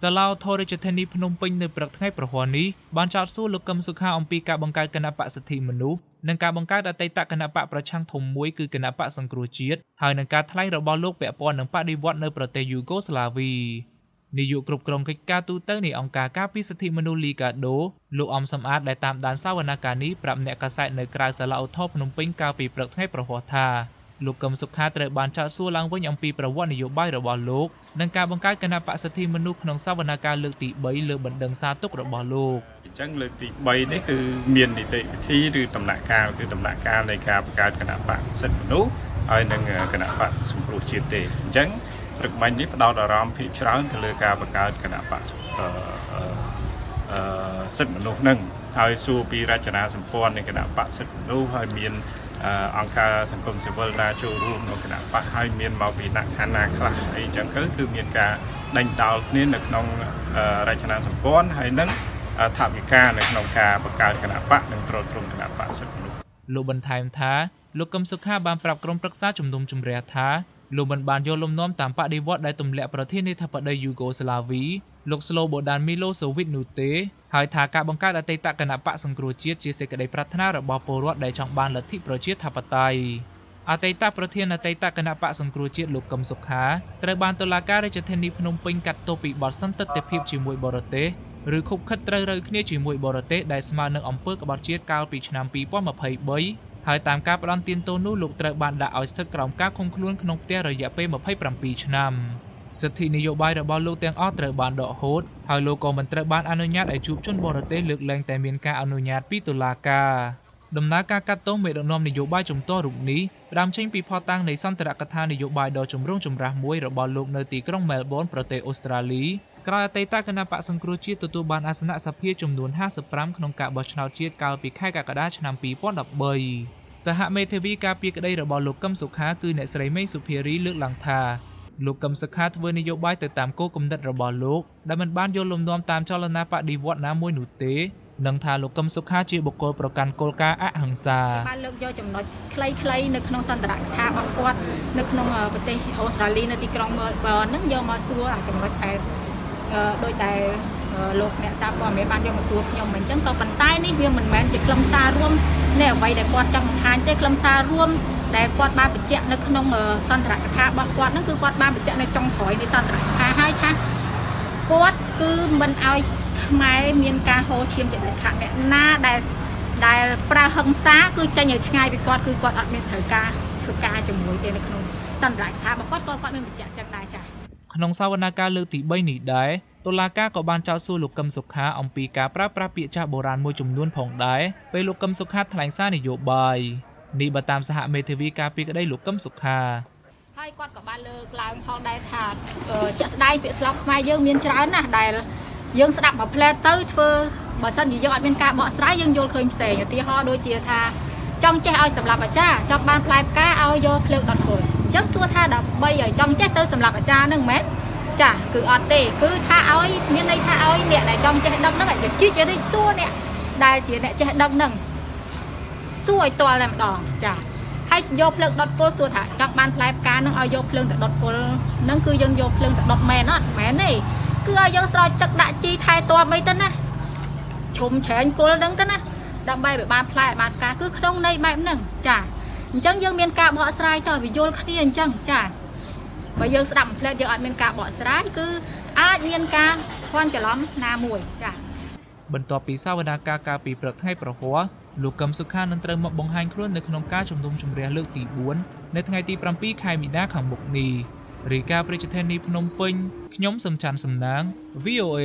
សាឡាវធររាជធានីភ្នំពេញនៅព្រឹកថ្ងៃប្រហ័ននេះបានចោទសួរលោកកឹមសុខាអំពីការបង្កើតគណៈបកសិទ្ធិមនុស្សនិងការបង្កើតអតីតគណៈបកប្រឆាំងធំមួយគឺគណៈបកសង្គ្រោះជាតិហើយនឹងការថ្លែងរបស់លោកពាក់ព័ន្ធនឹងបដិវត្តនៅប្រទេសយូហ្គោស្លាវីនាយកគ្រប់គ្រងកិច្ចការទូតនៃអង្គការការពារសិទ្ធិមនុស្សលីកាដូលោកអំសំអាតដែលតាមដានសវនកម្មនេះប្រាប់អ្នកកាសែតនៅក្រៅសាលាឧទ្ធរភ្នំពេញកាលពីព្រឹកថ្ងៃប្រហ័សថា លោកកឹមសុខាត្រូវបានចោទសួរឡើងវិញអំពីប្រវត្តិនយោបាយរបស់លោកនិងការបង្កើតគណៈបក្សសិទ្ធិមនុស្សក្នុងសវនកម្មលើកទី3លើបណ្ដឹងសារទុករបស់លោកអញ្ចឹងលើកទី3នេះគឺមាននីតិវិធីឬដំណាក់កាលគឺដំណាក់កាលនៃការបង្កើតគណៈបក្សសិទ្ធិមនុស្សហើយនឹងគណៈបក្សសង្គ្រោះជាតិទេអញ្ចឹងព្រឹកមិញនេះផ្ដោតអារម្មណ៍ភាគច្រើនទៅលើការបង្កើតគណៈបក្សអឺសិទ្ធិមនុស្សនឹងហើយសួរពីរចនាសម្ព័ន្ធនៃគណៈបក្សសិទ្ធិមនុស្សហើយមាន អង្គការសង្គមស៊ីវិលណាចូលរួមក្នុងគណៈបកហើយមានមកពីអ្នកខាងណាខ្លះអីចឹងទៅគឺមានការដេញដោលគ្នានៅក្នុងរចនាសម្ព័ន្ធហើយនឹងថាវិការនៅក្នុងការបង្កើតគណៈបកនិងត្រួតត្រងគណៈបកសិទ្ធិមនុស្សលោកបន្ថែមថាលោកកឹមសុខាបានប្រាប់ក្រុមប្រឹក្សាជំនុំជម្រះថា លោកមិនបានយកលំនាំតាមបដិវត្តដែលទម្លាក់ប្រធានាធិបតីយូហ្គោស្លាវីលោកស្លូបូដានមីឡូសូវីតនោះទេហើយថាការបង្កើតអតីតគណៈបកសង្គ្រោះជាតិជាសេចក្តីប្រាថ្នារបស់ពលរដ្ឋដែលចង់បានលទ្ធិប្រជាធិបតេយ្យអតីតប្រធានអតីតគណៈបកសង្គ្រោះជាតិលោកកឹមសុខាត្រូវបានតុលាការរាជធានីភ្នំពេញកាត់ទោសពីបទសន្តិទិភាពជាមួយបរទេសឬខុបខិតត្រូវរើគ្នាជាមួយបរទេសដែលស្មើនឹងអំពើក្បត់ជាតិកាលពីឆ្នាំ2023 ហើយតាមការផ្ដន់ទានទោសនោះលោកត្រូវបានដាក់ឲ្យស្ថិតក្រោមការឃុំខ្លួនក្នុងផ្ទះរយៈពេល27ឆ្នាំសិទ្ធិនយោបាយរបស់លោកទាំងអស់ត្រូវបានដកហូតហើយលោកក៏មិនត្រូវបានអនុញ្ញាតឲ្យជួបជនបរទេសលើកលែងតែមានការអនុញ្ញាតពីតុលាការ ដំណើរការកាត់ទោសមេដឹកនាំនយោបាយជំទាស់រូបនេះផ្ដើមចេញពីផតាំងនៃសន្ទរកថានយោបាយដ៏ចម្រូងចម្រាសមួយរបស់លោកនៅទីក្រុងមែលប៊នប្រទេសអូស្ត្រាលីក្រោយអតីតគណៈបកសង្គ្រោះជាតិទទួលបានអាសនៈសភាចំនួន55ក្នុងការបោះឆ្នោតជាតិកាលពីខែកក្កដាឆ្នាំ2013សហមេធាវីការពារក្តីរបស់លោកកឹមសុខាគឺអ្នកស្រីមេងសុភារីលើកឡើងថាលោកកឹមសុខាធ្វើនយោបាយទៅតាមគោលគំនិតរបស់លោកដែលមិនបានយកលំនាំតាមចលនាបដិវត្តណាមួយនោះទេ នឹងថាលោកកឹមសុខាជាបុគ្គលប្រកាន់គោលការណ៍អហិង្សាបានលើកយកចំណុចខ្លីៗនៅក្នុងសន្ទរកថារបស់គាត់នៅក្នុងប្រទេសអូស្ត្រាលីនៅទីក្រុងមែលប៊នហ្នឹងយកមកសួរចំណុចតែដោយតែលោកអ្នកតាព័ត៌មានបានយកមកសួរខ្ញុំអញ្ចឹងក៏ប៉ុន្តែនេះវាមិនមែនជាខ្លឹមសាររួមនៃអ្វីដែលគាត់ចង់បង្ហាញទេខ្លឹមសាររួមដែលគាត់បានបញ្ជាក់នៅក្នុងសន្ទរកថារបស់គាត់ហ្នឹងគឺគាត់បានបញ្ជាក់នៅចុងក្រោយនៃសន្ទរកថាហើយថាគាត់គឺមិនឲ្យ ខ្មែរមានការហូរឈាមជាដាច់ខាតអ្នកណាដែលដែលប្រើហិង្សាគឺចេញឲ្យឆ្ងាយពីគាត់គឺគាត់អត់មានត្រូវការធ្វើការជាមួយទេនៅក្នុងសន្ទរកថារបស់គាត់ក៏គាត់មានបញ្ជាក់ចឹងដែរចា៎ក្នុងសវនកម្មលើកទី3នេះដែរតុលាការក៏បានចោទសួរលោកកឹមសុខាអំពីការប្រើប្រាស់ពាក្យចាស់បុរាណមួយចំនួនផងដែរពេលលោកកឹមសុខាថ្លែងសារនយោបាយនេះបើតាមសហមេធាវីការពីក្តីលោកកឹមសុខាហើយគាត់ក៏បានលើកឡើងផងដែរថាជាក់ស្ដែងពាក្យស្លោកខ្មែរយើងមានច្រើនណាស់ដែល យើងស្ដាប់មួយផ្លែទៅធ្វើបើសិនជាយើងអត់មានការបកស្រាយយើងយល់ឃើញផ្សេងឧទាហរណ៍ដូចជាថាចង់ចេះឲ្យសម្រាប់អាចារ្យចង់បានផ្លែផ្កាឲ្យយកភ្លើងដុតគល់អញ្ចឹងសួរថាដើម្បីឲ្យចង់ចេះទៅសម្រាប់អាចារ្យនឹងមែនចាគឺអត់ទេគឺថាឲ្យមានន័យថាឲ្យអ្នកដែលចង់ចេះដឹងហ្នឹងឲ្យជីករិះសួរអ្នកដែលជាអ្នកចេះដឹងហ្នឹងសួរឲ្យតល់តែម្ដងចាហើយយកភ្លើងដុតគល់សួរថាចង់បានផ្លែផ្កានឹងឲ្យយកភ្លើងទៅដុតគល់នឹងគឺយើងយកភ្លើងទៅដុតមែនអត់មែនទេ គឺឲ្យយើងស្រោចទឹកដាក់ជីថែទាំអីទៅណាឈុំច្រែងគល់ហ្នឹងទៅណាដើម្បីឲ្យបានផ្លែបានផ្កាគឺក្នុងន័យបែបហ្នឹងចាអញ្ចឹងយើងមានការបកស្រាយទៅវាយល់គ្នាអញ្ចឹងចាបើយើងស្ដាប់ផ្លែតយើងអត់មានការបកស្រាយគឺអាចមានការភ័ន្តច្រឡំណាមួយចាបន្ទាប់ពីសវនាការកាលពីព្រឹកថ្ងៃប្រហ័សលោកកឹមសុខានឹងត្រូវមកបង្ហាញខ្លួននៅក្នុងការជំនុំជម្រះលើកទី4នៅថ្ងៃទី7ខែមីនាខាងមុខនេះ រាយការណ៍ប្រជាធានីភ្នំពេញខ្ញុំសំច័ន្ទសំណាង VOA